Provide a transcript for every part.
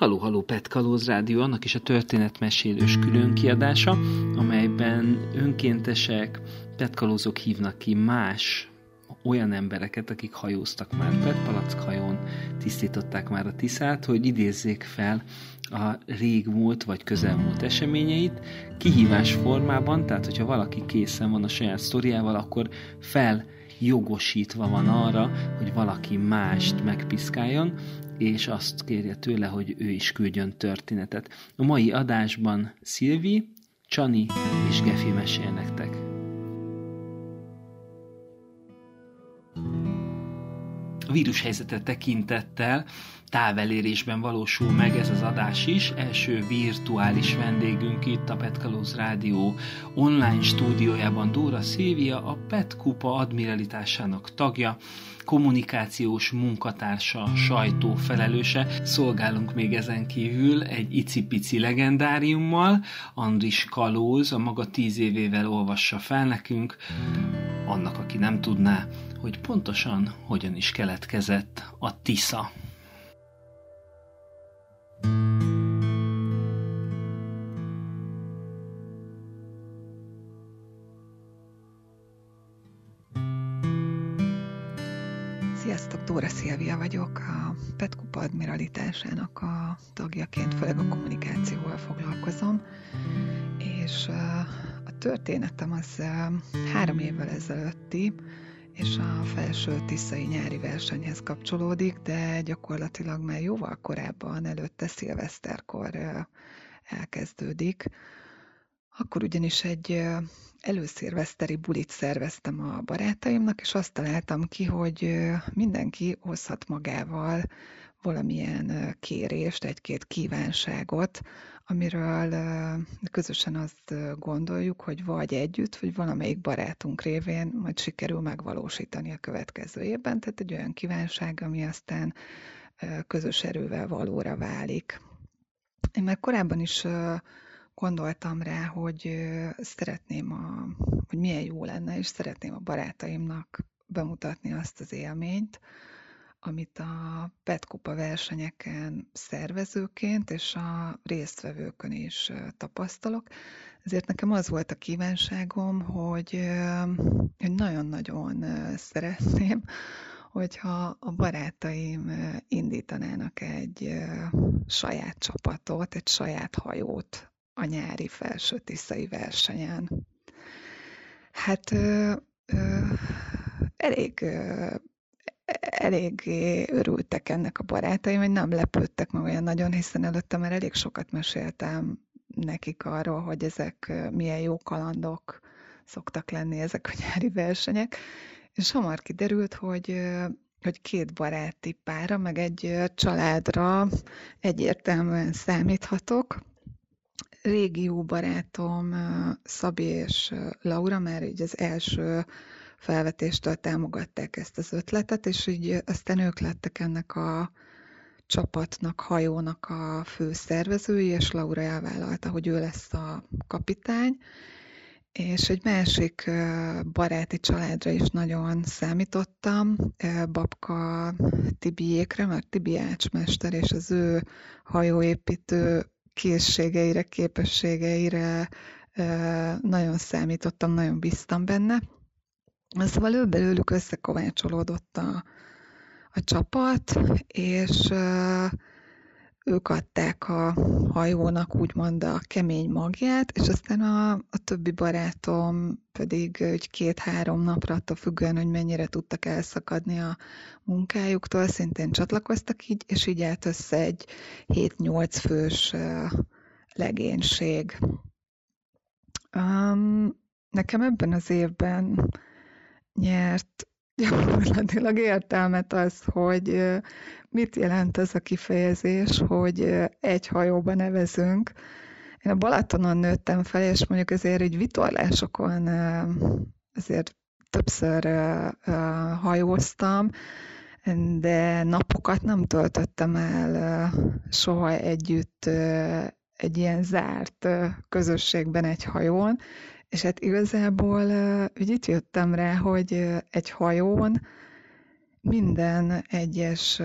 Haló, haló, Pet Kalóz Rádió, annak is a történetmesélős külön kiadása, amelyben önkéntesek, petkalózok hívnak ki más olyan embereket, akik hajóztak már petpalack hajón, tisztították már a Tiszát, hogy idézzék fel a régmúlt vagy közelmúlt eseményeit kihívás formában, tehát hogyha valaki készen van a saját sztoriával, akkor fel jogosítva van arra, hogy valaki mást megpiszkáljon, és azt kérje tőle, hogy ő is küldjön történetet. A mai adásban Szilvi, Csani és Gefi mesél nektek. Vírushelyzetet tekintettel távelérésben valósul meg ez az adás is. Első virtuális vendégünk itt a Petkalóz Rádió online stúdiójában Dóra Szilvia, a Petkupa admiralitásának tagja, kommunikációs munkatársa, sajtó felelőse. Szolgálunk még ezen kívül egy icipici legendáriummal. Andris Kalóz a maga tíz évével olvassa fel nekünk, annak, aki nem tudná, hogy pontosan hogyan is keletkezett a Tisza. Sziasztok, Dóra Szilvia vagyok, a Petkupa admiralitásának a tagjaként, főleg a kommunikációval foglalkozom, és történetem az három évvel ezelőtti, és a felső tiszai nyári versenyhez kapcsolódik, de gyakorlatilag már jóval korábban, előtte szilveszterkor elkezdődik. Akkor ugyanis egy előszilveszteri bulit szerveztem a barátaimnak, és azt találtam ki, hogy mindenki hozhat magával valamilyen kérést, egy-két kívánságot, amiről közösen azt gondoljuk, hogy vagy együtt, vagy valamelyik barátunk révén majd sikerül megvalósítani a következő évben, tehát egy olyan kívánság, ami aztán közös erővel valóra válik. Én már korábban is gondoltam rá, hogy szeretném, a, hogy milyen jó lenne, és szeretném a barátaimnak bemutatni azt az élményt, amit a Petkupa versenyeken szervezőként és a résztvevőkön is tapasztalok. Ezért nekem az volt a kívánságom, hogy, hogy nagyon-nagyon szeretném, hogyha a barátaim indítanának egy saját csapatot, egy saját hajót a nyári felső tiszai versenyen. Hát ö, ö, elég ö, eléggé örültek ennek a barátaim, hogy nem lepődtek meg olyan nagyon, hiszen előtte már elég sokat meséltem nekik arról, hogy ezek milyen jó kalandok szoktak lenni ezek a nyári versenyek, és hamar kiderült, hogy hogy két baráti pára, meg egy családra egyértelműen számíthatok. Régi jó barátom Szabi és Laura már így az első felvetéstől támogatták ezt az ötletet, és így aztán ők lettek ennek a csapatnak, hajónak a fő szervezői, és Laura elvállalta, hogy ő lesz a kapitány, és egy másik baráti családra is nagyon számítottam, Babka Tibiékre, mert Tibi ácsmester, és az ő hajóépítő készségeire, képességeire nagyon számítottam, nagyon bíztam benne. Szóval ő belőlük összekovácsolódott a, a csapat, és ők adták a hajónak úgymond a kemény magját, és aztán a, a többi barátom pedig egy két-három napra attól függően, hogy mennyire tudtak elszakadni a munkájuktól, szintén csatlakoztak így, és így állt össze egy 7-8 fős legénység. Um, nekem ebben az évben nyert gyakorlatilag értelmet az, hogy mit jelent ez a kifejezés, hogy egy hajóba nevezünk. Én a Balatonon nőttem fel, és mondjuk azért egy vitorlásokon azért többször hajóztam, de napokat nem töltöttem el soha együtt egy ilyen zárt közösségben egy hajón, és hát igazából úgy itt jöttem rá, hogy egy hajón minden egyes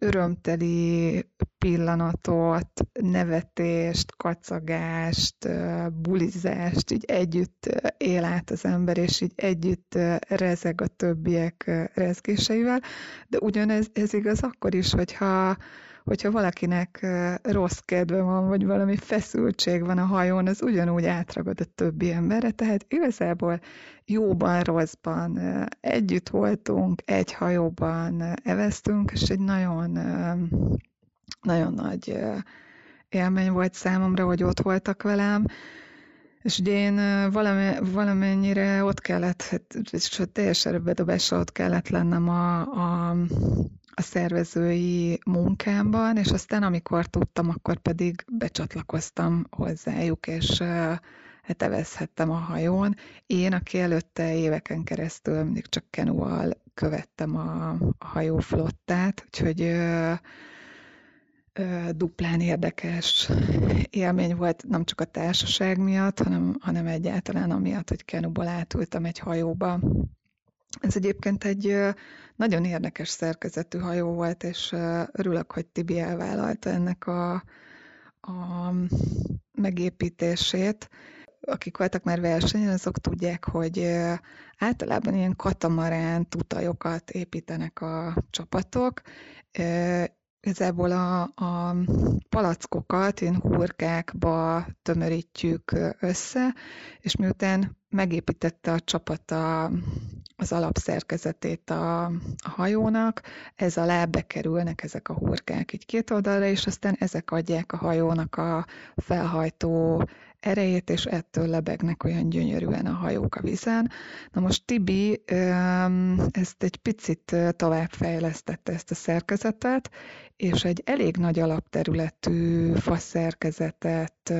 örömteli pillanatot, nevetést, kacagást, bulizást, így együtt él át az ember, és így együtt rezeg a többiek rezgéseivel, de ugyanez ez igaz akkor is, hogyha hogyha valakinek rossz kedve van, vagy valami feszültség van a hajón, az ugyanúgy átragad a többi emberre, tehát igazából jóban, rosszban együtt voltunk, egy hajóban eveztünk, és egy nagyon, nagyon nagy élmény volt számomra, hogy ott voltak velem, és ugye én valamennyire ott kellett, hát, és teljes erőbedobásra ott kellett lennem a, a, a szervezői munkámban, és aztán amikor tudtam, akkor pedig becsatlakoztam hozzájuk, és hát a hajón. Én, aki előtte éveken keresztül mindig csak kenúval követtem a, a hajóflottát, úgyhogy ö, ö, duplán érdekes élmény volt, nem csak a társaság miatt, hanem, hanem egyáltalán amiatt, hogy kenuból átültem egy hajóba. Ez egyébként egy nagyon érdekes szerkezetű hajó volt, és örülök, hogy Tibi elvállalta ennek a, a megépítését. Akik voltak már versenyen, azok tudják, hogy általában ilyen katamarán tutajokat építenek a csapatok, Igazából a, a palackokat én hurkákba tömörítjük össze, és miután megépítette a csapat a, az alapszerkezetét a, a hajónak, ez alá bekerülnek ezek a hurkák így két oldalra, és aztán ezek adják a hajónak a felhajtó erejét, és ettől lebegnek olyan gyönyörűen a hajók a vízen. Na most Tibi ezt egy picit továbbfejlesztette ezt a szerkezetet, és egy elég nagy alapterületű faszerkezetet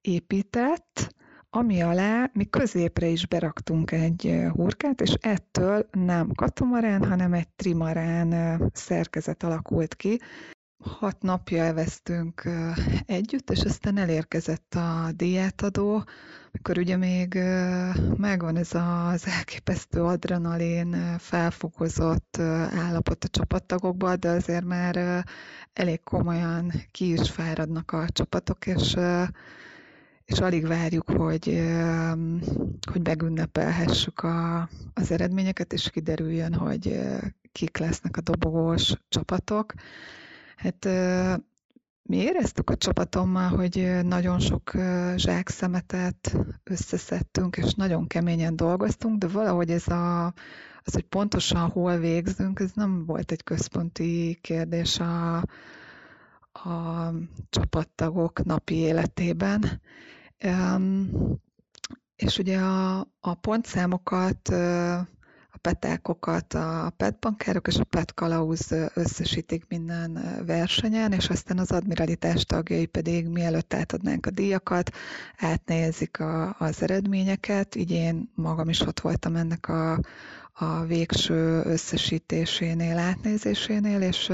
épített, ami alá mi középre is beraktunk egy hurkát, és ettől nem katamarán, hanem egy trimarán szerkezet alakult ki. Hat napja eveztünk együtt, és aztán elérkezett a díjátadó, mikor ugye még megvan ez az elképesztő adrenalin felfokozott állapot a csapattagokban, de azért már elég komolyan ki is fáradnak a csapatok, és és alig várjuk, hogy, hogy megünnepelhessük a, az eredményeket, és kiderüljön, hogy kik lesznek a dobogós csapatok. Hát mi éreztük a csapatommal, hogy nagyon sok zsákszemetet összeszedtünk, és nagyon keményen dolgoztunk, de valahogy ez a, az, hogy pontosan hol végzünk, ez nem volt egy központi kérdés a, a csapattagok napi életében. És ugye a, a pontszámokat, a petákokat a petbankárok és a petkalauz összesítik minden versenyen, és aztán az admiralitás tagjai pedig mielőtt átadnánk a díjakat, átnézik a, az eredményeket. Így én magam is ott voltam ennek a, a végső összesítésénél, átnézésénél, és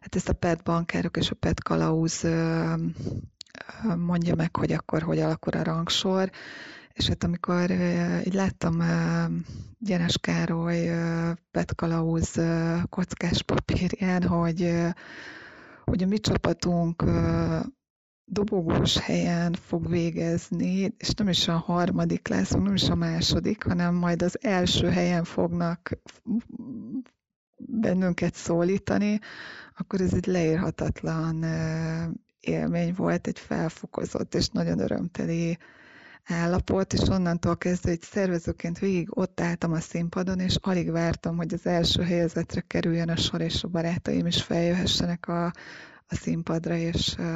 hát ezt a PET bankárok és a PET kalauz mondja meg, hogy akkor hogy alakul a rangsor, és hát amikor így láttam Gyenes Károly Petkalauz kockás papírján, hogy, hogy a mi csapatunk dobogós helyen fog végezni, és nem is a harmadik lesz, nem is a második, hanem majd az első helyen fognak bennünket szólítani, akkor ez egy leírhatatlan élmény volt, egy felfokozott és nagyon örömteli állapot, és onnantól kezdve egy szervezőként végig ott álltam a színpadon, és alig vártam, hogy az első helyezetre kerüljön a sor, és a barátaim is feljöhessenek a, a színpadra, és uh,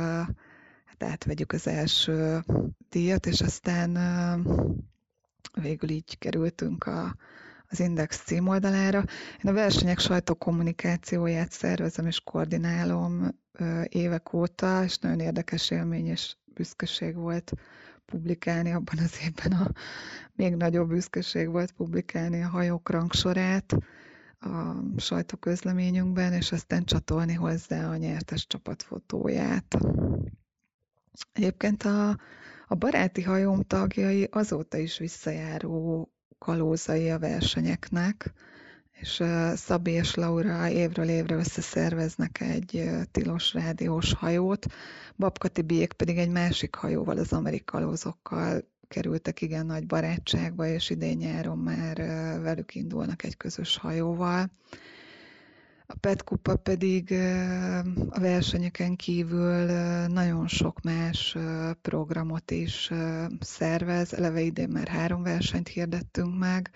hát átvegyük az első díjat, és aztán uh, végül így kerültünk a, az Index címoldalára. Én a versenyek sajtókommunikációját szervezem és koordinálom évek óta, és nagyon érdekes élmény és büszkeség volt publikálni abban az évben a még nagyobb büszkeség volt publikálni a hajók rangsorát a sajtóközleményünkben, és aztán csatolni hozzá a nyertes csapatfotóját. Egyébként a, a baráti hajóm tagjai azóta is visszajáró kalózai a versenyeknek, és Szabi és Laura évről évre összeszerveznek egy tilos rádiós hajót, Babka Tibiék pedig egy másik hajóval, az amerikalózokkal kerültek igen nagy barátságba, és idén nyáron már velük indulnak egy közös hajóval. A PET kupa pedig a versenyeken kívül nagyon sok más programot is szervez. Eleve idén már három versenyt hirdettünk meg,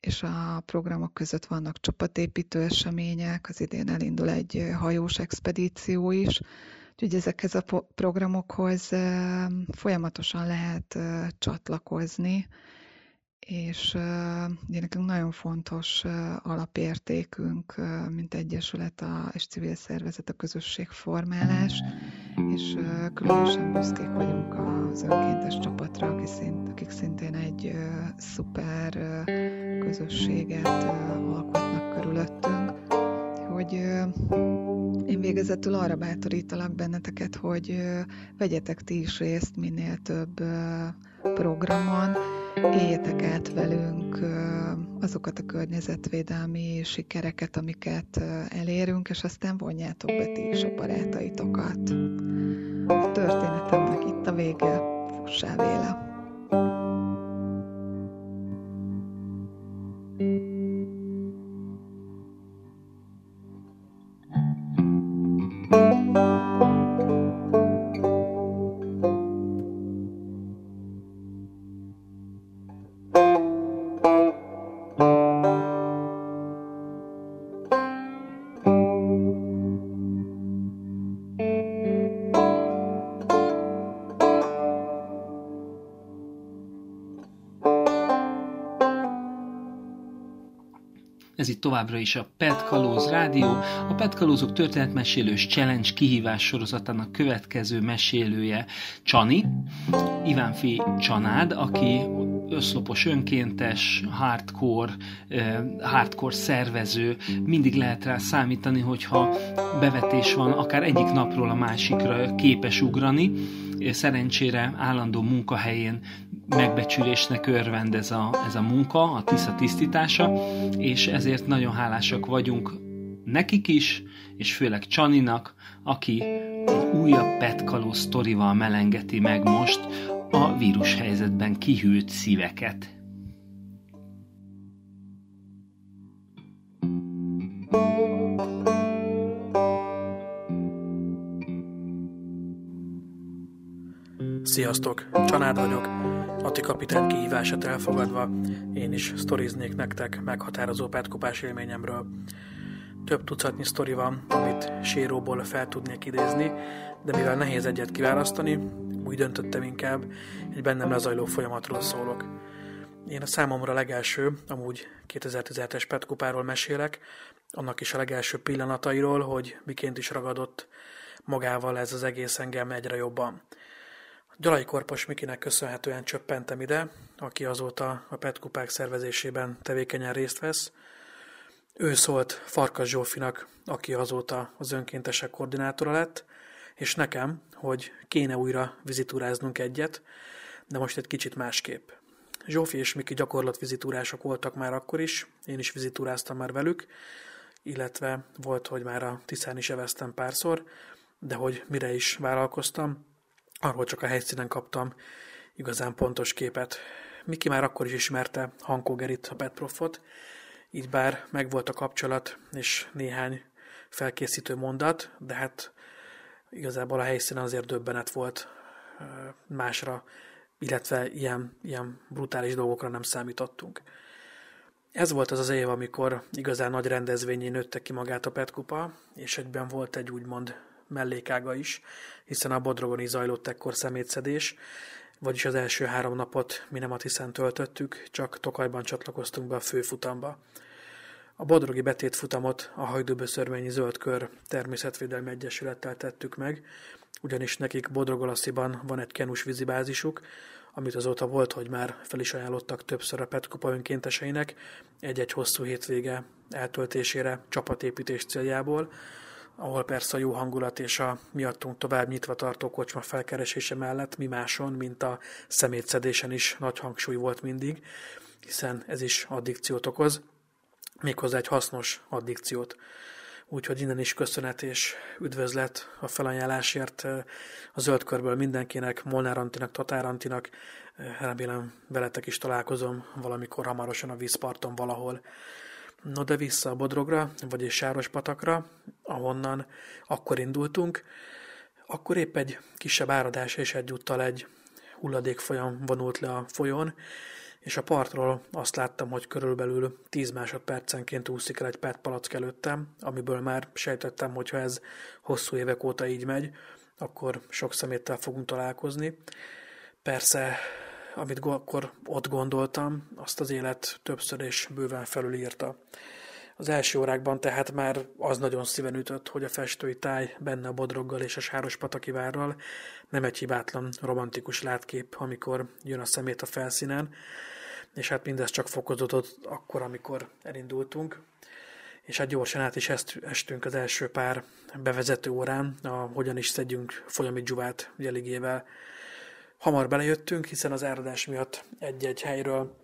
és a programok között vannak csapatépítő események, az idén elindul egy hajós expedíció is, úgyhogy ezekhez a programokhoz folyamatosan lehet csatlakozni, és ugye nekünk nagyon fontos alapértékünk, mint Egyesület a, és civil szervezet a közösségformálás, és különösen büszkék vagyunk az önkéntes csapatra, akik, akik szintén egy szuper közösséget alkotnak körülöttünk, hogy én végezetül arra bátorítalak benneteket, hogy vegyetek ti is részt minél több programon, éljetek át velünk azokat a környezetvédelmi sikereket, amiket elérünk, és aztán vonjátok be ti is a barátaitokat. A történetemnek itt a vége. Fussá véle! Továbbra is a Pet Kalóz Rádió, a Pet Kalózok történetmesélős challenge kihívás sorozatának következő mesélője Csani, Ivánfi Csanád, aki összlopos önkéntes, hardcore, eh, hardcore szervező, mindig lehet rá számítani, hogyha bevetés van, akár egyik napról a másikra képes ugrani, szerencsére állandó munkahelyén megbecsülésnek örvend ez a, ez a munka, a tiszta tisztítása, és ezért nagyon hálásak vagyunk nekik is, és főleg Csaninak, aki egy újabb petkaló sztorival melengeti meg most a vírushelyzetben kihűlt szíveket. Sziasztok, Csanád vagyok. Ati kapitány kihívását elfogadva, én is sztoriznék nektek meghatározó petkopás élményemről. Több tucatnyi sztori van, amit séróból fel tudnék idézni, de mivel nehéz egyet kiválasztani, úgy döntöttem inkább, egy bennem lezajló folyamatról szólok. Én a számomra legelső, amúgy 2017-es petkupáról mesélek, annak is a legelső pillanatairól, hogy miként is ragadott magával ez az egész engem egyre jobban. Gyalai Korpos Mikinek köszönhetően csöppentem ide, aki azóta a PET kupák szervezésében tevékenyen részt vesz. Ő szólt Farkas Zsófinak, aki azóta az önkéntesek koordinátora lett, és nekem, hogy kéne újra vizitúráznunk egyet, de most egy kicsit másképp. Zsófi és Miki gyakorlatvizitúrások voltak már akkor is, én is vizitúráztam már velük, illetve volt, hogy már a Tiszán is eveztem párszor, de hogy mire is vállalkoztam, Arról csak a helyszínen kaptam igazán pontos képet. Miki már akkor is ismerte Hankó Gerit, a Petprofot, így bár megvolt a kapcsolat és néhány felkészítő mondat, de hát igazából a helyszínen azért döbbenet volt másra, illetve ilyen, ilyen brutális dolgokra nem számítottunk. Ez volt az az év, amikor igazán nagy rendezvényén nőtte ki magát a Petkupa, és egyben volt egy úgymond mellékága is, hiszen a Bodrogon is zajlott ekkor szemétszedés, vagyis az első három napot mi nem a Tiszen töltöttük, csak Tokajban csatlakoztunk be a főfutamba. A Bodrogi betétfutamot a Hajdúböszörményi Zöldkör Természetvédelmi Egyesülettel tettük meg, ugyanis nekik Bodrogolasziban van egy kenus vízibázisuk, amit azóta volt, hogy már fel is ajánlottak többször a Petkupa önkénteseinek egy-egy hosszú hétvége eltöltésére csapatépítés céljából, ahol persze a jó hangulat és a miattunk tovább nyitva tartó kocsma felkeresése mellett mi máson, mint a szemétszedésen is nagy hangsúly volt mindig, hiszen ez is addikciót okoz. méghozzá egy hasznos addikciót. Úgyhogy innen is köszönet és üdvözlet a felajánlásért a zöld körből mindenkinek, Molnár Antinak, Tatár Antinak. Remélem veletek is találkozom valamikor hamarosan a vízparton valahol. No de vissza a Bodrogra, vagyis Sárospatakra, ahonnan akkor indultunk. Akkor épp egy kisebb áradás és egyúttal egy hulladékfolyam vonult le a folyón, és a partról azt láttam, hogy körülbelül 10 másodpercenként úszik el egy PET palack előttem, amiből már sejtettem, hogy ha ez hosszú évek óta így megy, akkor sok szeméttel fogunk találkozni. Persze, amit akkor ott gondoltam, azt az élet többször és bőven felülírta. Az első órákban tehát már az nagyon szíven ütött, hogy a festői táj benne a bodroggal és a sáros patakivárral nem egy hibátlan romantikus látkép, amikor jön a szemét a felszínen, és hát mindez csak fokozódott akkor, amikor elindultunk. És hát gyorsan át is est, estünk az első pár bevezető órán, a hogyan is szedjünk folyami dzsuvát jeligével. Hamar belejöttünk, hiszen az áradás miatt egy-egy helyről,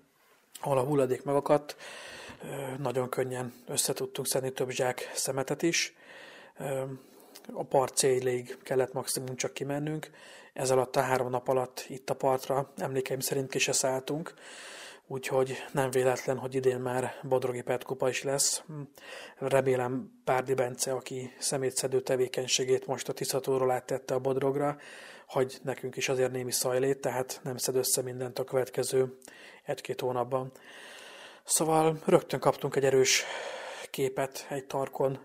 ahol a hulladék megakadt, nagyon könnyen összetudtunk szedni több zsák szemetet is. A part célig kellett maximum csak kimennünk. Ez alatt a három nap alatt itt a partra emlékeim szerint ki se szálltunk, úgyhogy nem véletlen, hogy idén már Bodrogi Petkupa is lesz. Remélem Párdi Bence, aki szemétszedő tevékenységét most a Tiszatóról áttette a Bodrogra, hogy nekünk is azért némi szajlét, tehát nem szed össze mindent a következő egy-két hónapban. Szóval rögtön kaptunk egy erős képet, egy tarkon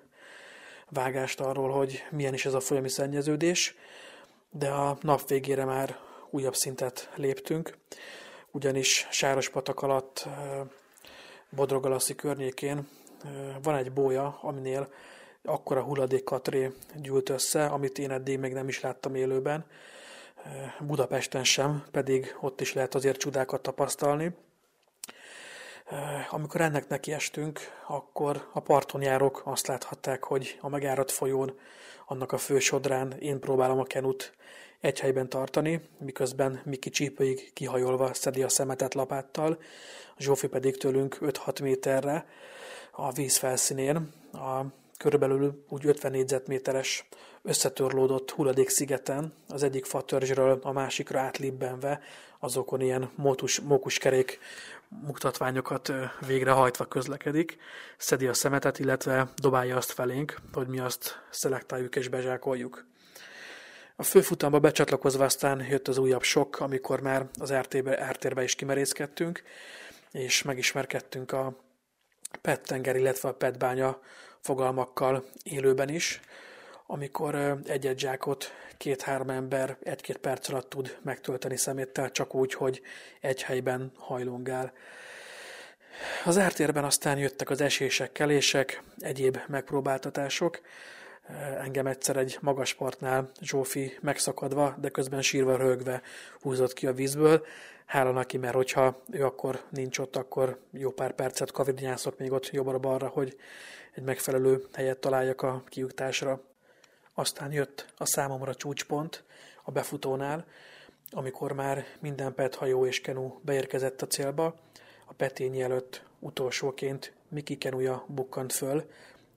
vágást arról, hogy milyen is ez a folyami szennyeződés, de a nap végére már újabb szintet léptünk, ugyanis Sárospatak alatt Bodrogalaszi környékén van egy bója, aminél akkora hulladékkatré gyűlt össze, amit én eddig még nem is láttam élőben, Budapesten sem, pedig ott is lehet azért csodákat tapasztalni. Amikor ennek nekiestünk, akkor a parton járók azt láthatták, hogy a megáradt folyón, annak a fő sodrán én próbálom a kenut egy helyben tartani, miközben Miki csípőig kihajolva szedi a szemetet lapáttal, Zsófi pedig tőlünk 5-6 méterre a víz felszínén, a körülbelül úgy 50 négyzetméteres összetörlódott hulladékszigeten, az egyik fatörzsről a másikra átlibbenve, azokon ilyen mókus, mókuskerék mutatványokat végrehajtva közlekedik, szedi a szemetet, illetve dobálja azt felénk, hogy mi azt szelektáljuk és bezsákoljuk. A főfutamba becsatlakozva aztán jött az újabb sok, amikor már az RT-be, RT-be is kimerészkedtünk, és megismerkedtünk a PET tenger, illetve a PET bánya fogalmakkal élőben is, amikor egy-egy zsákot két-három ember egy-két perc alatt tud megtölteni szeméttel, csak úgy, hogy egy helyben hajlongál. Az ártérben aztán jöttek az esések, kelések, egyéb megpróbáltatások. Engem egyszer egy magas partnál Zsófi megszakadva, de közben sírva rögve húzott ki a vízből. Hála neki, mert hogyha ő akkor nincs ott, akkor jó pár percet kavidnyászok még ott jobbra-balra, hogy egy megfelelő helyet találjak a kijutásra. Aztán jött a számomra csúcspont a befutónál, amikor már minden PET hajó és kenu beérkezett a célba, a petényi előtt utolsóként Miki kenuja bukkant föl,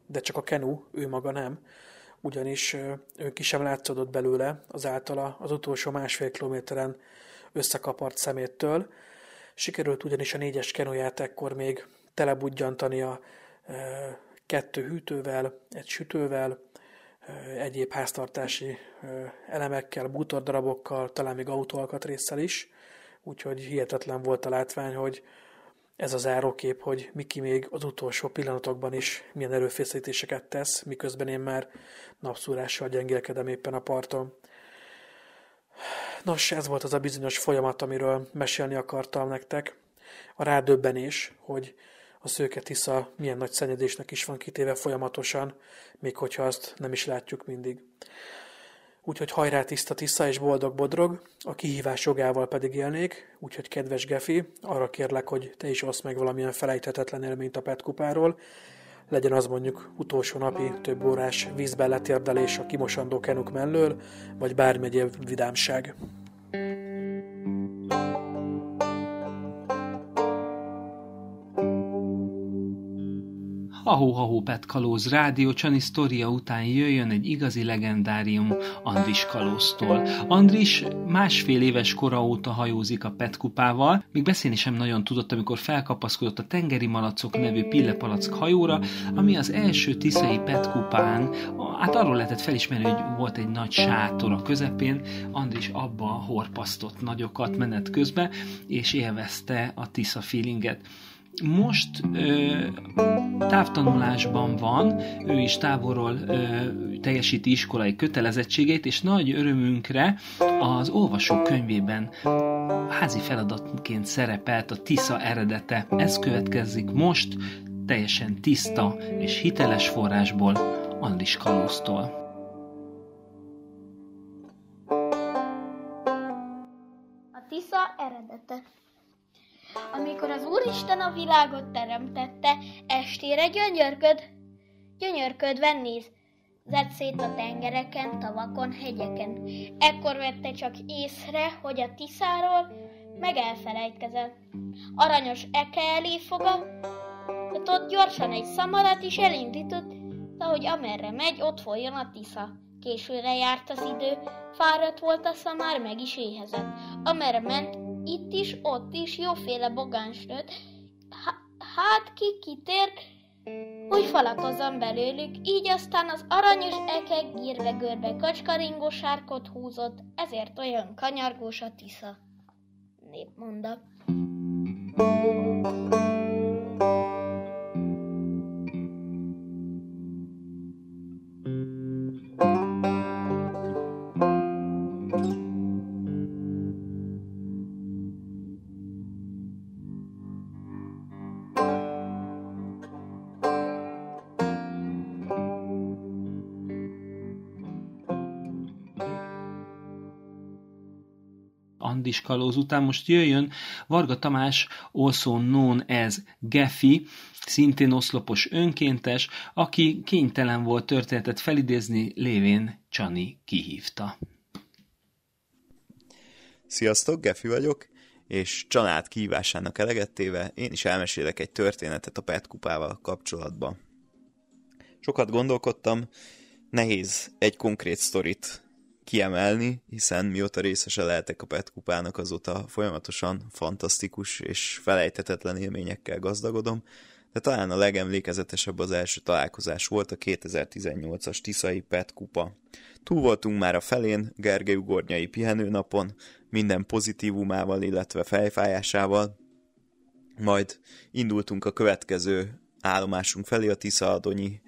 de csak a kenu, ő maga nem, ugyanis ő ki sem látszódott belőle az általa az utolsó másfél kilométeren összekapart szeméttől. Sikerült ugyanis a négyes kenuját ekkor még telebudjantania kettő hűtővel, egy sütővel, egyéb háztartási elemekkel, bútordarabokkal, talán még autóalkatrészsel is, úgyhogy hihetetlen volt a látvány, hogy ez az árókép, hogy Miki még az utolsó pillanatokban is milyen erőfeszítéseket tesz, miközben én már napszúrással gyengélkedem éppen a parton. Nos, ez volt az a bizonyos folyamat, amiről mesélni akartam nektek. A rádöbbenés, hogy a szőke Tisza milyen nagy szennyezésnek is van kitéve folyamatosan, még hogyha azt nem is látjuk mindig. Úgyhogy hajrá tiszta Tisza és boldog Bodrog, a kihívás jogával pedig élnék, úgyhogy kedves Gefi, arra kérlek, hogy te is oszd meg valamilyen felejthetetlen élményt a Petkupáról, legyen az mondjuk utolsó napi több órás vízben letérdelés a kimosandó kenuk mellől, vagy bármilyen vidámság. Ahó-hahó Pet Kalóz Rádió Csani sztoria után jöjjön egy igazi legendárium Andris Kalóztól. Andris másfél éves kora óta hajózik a Pet kupával, még beszélni sem nagyon tudott, amikor felkapaszkodott a tengeri malacok nevű pillepalack hajóra, ami az első tiszai Pet kupán, hát arról lehetett felismerni, hogy volt egy nagy sátor a közepén, Andris abba horpasztott nagyokat menet közben, és élvezte a Tisza feelinget. Most ö, távtanulásban van, ő is távolról ö, teljesíti iskolai kötelezettségeit, és nagy örömünkre az olvasó könyvében házi feladatként szerepelt a Tisza eredete. Ez következik most, teljesen tiszta és hiteles forrásból, Andris Kalóztól. A Tisza eredete amikor az Úristen a világot teremtette, estére gyönyörköd, gyönyörködve néz, zett szét a tengereken, tavakon, hegyeken. Ekkor vette csak észre, hogy a Tiszáról meg elfelejtkezett. Aranyos eke elé foga, ott gyorsan egy szamarat elindított, de hogy amerre megy, ott folyjon a Tisza. Későre járt az idő, fáradt volt a szamár, meg is éhezett. Amerre ment, itt is, ott is jóféle bogáns hát ki kitér, hogy falatozzon belőlük, így aztán az aranyos ekek gírve-görbe kacskaringó sárkot húzott, ezért olyan kanyargós a tisza. Népmondat. thank kalóz után most jöjjön Varga Tamás, also known as Geffi, szintén oszlopos önkéntes, aki kénytelen volt történetet felidézni, lévén Csani kihívta. Sziasztok, Geffi vagyok, és család kihívásának elegettéve én is elmesélek egy történetet a Pet kupával kapcsolatban. Sokat gondolkodtam, nehéz egy konkrét sztorit kiemelni, hiszen mióta részese lehetek a Pet kupának, azóta folyamatosan fantasztikus és felejtetetlen élményekkel gazdagodom, de talán a legemlékezetesebb az első találkozás volt a 2018-as Tiszai Pet kupa. Túl voltunk már a felén, Gergely ugornyai pihenőnapon, minden pozitívumával, illetve fejfájásával, majd indultunk a következő állomásunk felé, a Tisza-Adonyi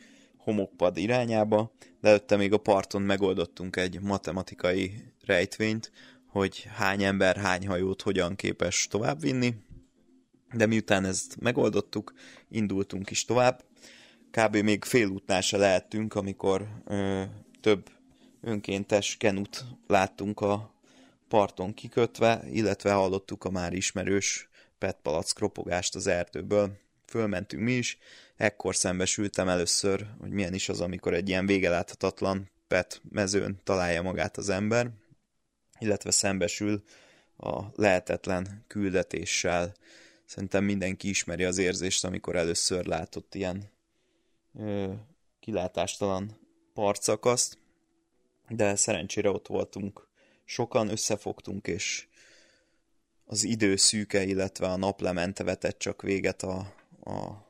homokpad irányába, de előtte még a parton megoldottunk egy matematikai rejtvényt, hogy hány ember, hány hajót hogyan képes továbbvinni, de miután ezt megoldottuk, indultunk is tovább. Kb. még félútnál se lehettünk, amikor ö, több önkéntes kenut láttunk a parton kikötve, illetve hallottuk a már ismerős petpalack kropogást az erdőből. Fölmentünk mi is, ekkor szembesültem először, hogy milyen is az, amikor egy ilyen végeláthatatlan pet mezőn találja magát az ember, illetve szembesül a lehetetlen küldetéssel. Szerintem mindenki ismeri az érzést, amikor először látott ilyen ö, kilátástalan partszakaszt, de szerencsére ott voltunk sokan, összefogtunk, és az idő szűke, illetve a naplemente vetett csak véget a, a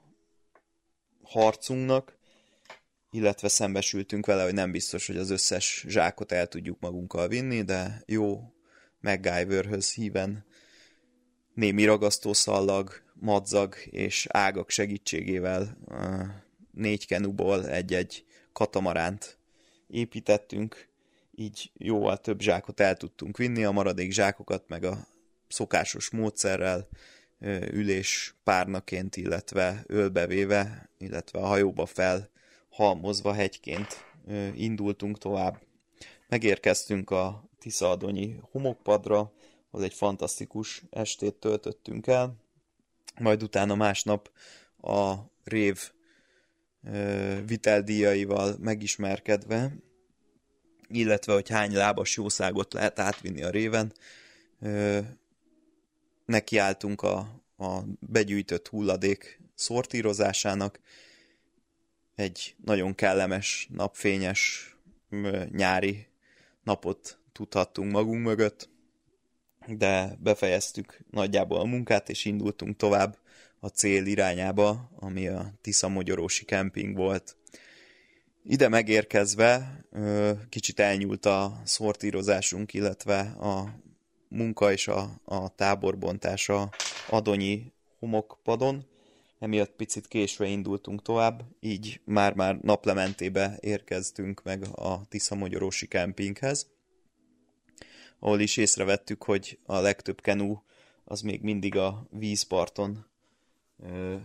harcunknak, illetve szembesültünk vele, hogy nem biztos, hogy az összes zsákot el tudjuk magunkkal vinni, de jó MacGyverhöz híven némi ragasztószallag, madzag és ágak segítségével négy kenuból egy-egy katamaránt építettünk, így jóval több zsákot el tudtunk vinni, a maradék zsákokat meg a szokásos módszerrel ülés párnaként, illetve ölbevéve, illetve a hajóba fel halmozva hegyként indultunk tovább. Megérkeztünk a Tiszaadonyi homokpadra, az egy fantasztikus estét töltöttünk el, majd utána másnap a rév viteldíjaival megismerkedve, illetve hogy hány lábas jószágot lehet átvinni a réven, nekiálltunk a, a begyűjtött hulladék szortírozásának, egy nagyon kellemes, napfényes, nyári napot tudhattunk magunk mögött, de befejeztük nagyjából a munkát, és indultunk tovább a cél irányába, ami a Tisza-Magyarósi kemping volt. Ide megérkezve kicsit elnyúlt a szortírozásunk, illetve a munka és a, a táborbontása Adonyi homokpadon, emiatt picit késve indultunk tovább, így már-már naplementébe érkeztünk meg a Tisza-Magyarósi kempinghez, ahol is észrevettük, hogy a legtöbb kenú az még mindig a vízparton ö,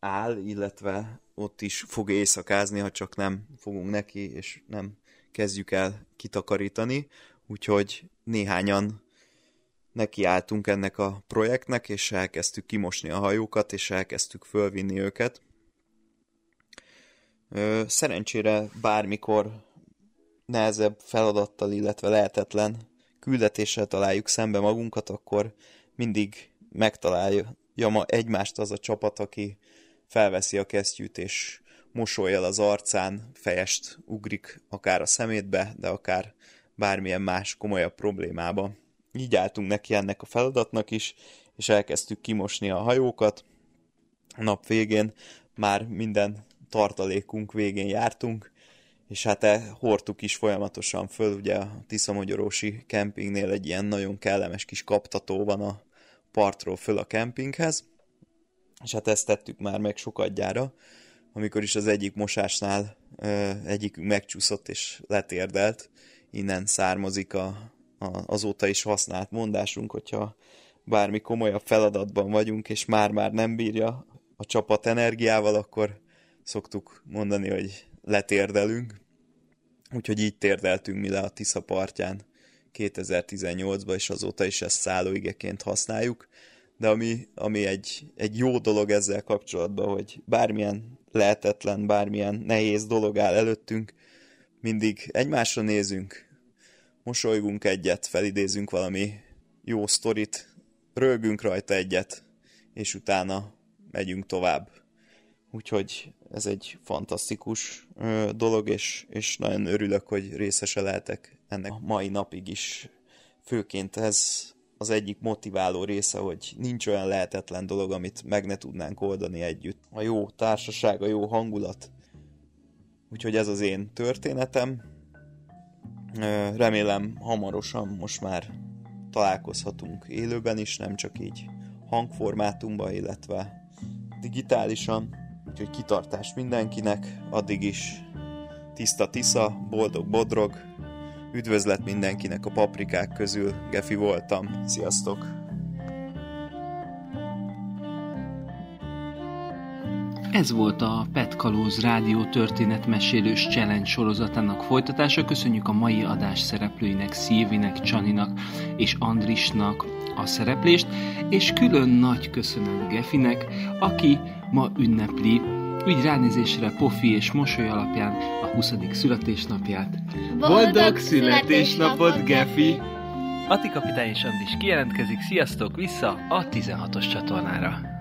áll, illetve ott is fog éjszakázni, ha csak nem fogunk neki, és nem kezdjük el kitakarítani. Úgyhogy néhányan nekiálltunk ennek a projektnek, és elkezdtük kimosni a hajókat, és elkezdtük fölvinni őket. Szerencsére bármikor nehezebb feladattal, illetve lehetetlen küldetéssel találjuk szembe magunkat, akkor mindig megtalálja ma egymást az a csapat, aki felveszi a kesztyűt, és mosolyjal az arcán, fejest ugrik akár a szemétbe, de akár bármilyen más komolyabb problémába. Így álltunk neki ennek a feladatnak is, és elkezdtük kimosni a hajókat. A nap végén már minden tartalékunk végén jártunk, és hát e hordtuk is folyamatosan föl, ugye a Tisza-Magyarósi kempingnél egy ilyen nagyon kellemes kis kaptató van a partról föl a kempinghez, és hát ezt tettük már meg sokadjára, amikor is az egyik mosásnál ö, egyikünk megcsúszott és letérdelt, innen származik a, azóta is használt mondásunk, hogyha bármi komolyabb feladatban vagyunk, és már-már nem bírja a csapat energiával, akkor szoktuk mondani, hogy letérdelünk. Úgyhogy így térdeltünk mi le a Tisza partján 2018-ban, és azóta is ezt szállóigeként használjuk. De ami, ami egy, egy jó dolog ezzel kapcsolatban, hogy bármilyen lehetetlen, bármilyen nehéz dolog áll előttünk, mindig egymásra nézünk, mosolygunk egyet, felidézünk valami jó sztorit, rögünk rajta egyet, és utána megyünk tovább. Úgyhogy ez egy fantasztikus ö, dolog, és, és nagyon örülök, hogy részese lehetek ennek a mai napig is. Főként ez az egyik motiváló része, hogy nincs olyan lehetetlen dolog, amit meg ne tudnánk oldani együtt. A jó társaság, a jó hangulat. Úgyhogy ez az én történetem. Remélem hamarosan most már találkozhatunk élőben is, nem csak így hangformátumban, illetve digitálisan. Úgyhogy kitartás mindenkinek, addig is tiszta tisza, boldog bodrog, üdvözlet mindenkinek a paprikák közül, Gefi voltam, sziasztok! Ez volt a Pet Kalóz Rádió történetmesélős challenge sorozatának folytatása. Köszönjük a mai adás szereplőinek, Szilvinek, Csaninak és Andrisnak a szereplést, és külön nagy köszönet Gefinek, aki ma ünnepli úgy ránézésre pofi és mosoly alapján a 20. születésnapját. Boldog születésnapot, Gefi! Ati kapitány és Andis kijelentkezik, sziasztok vissza a 16-os csatornára!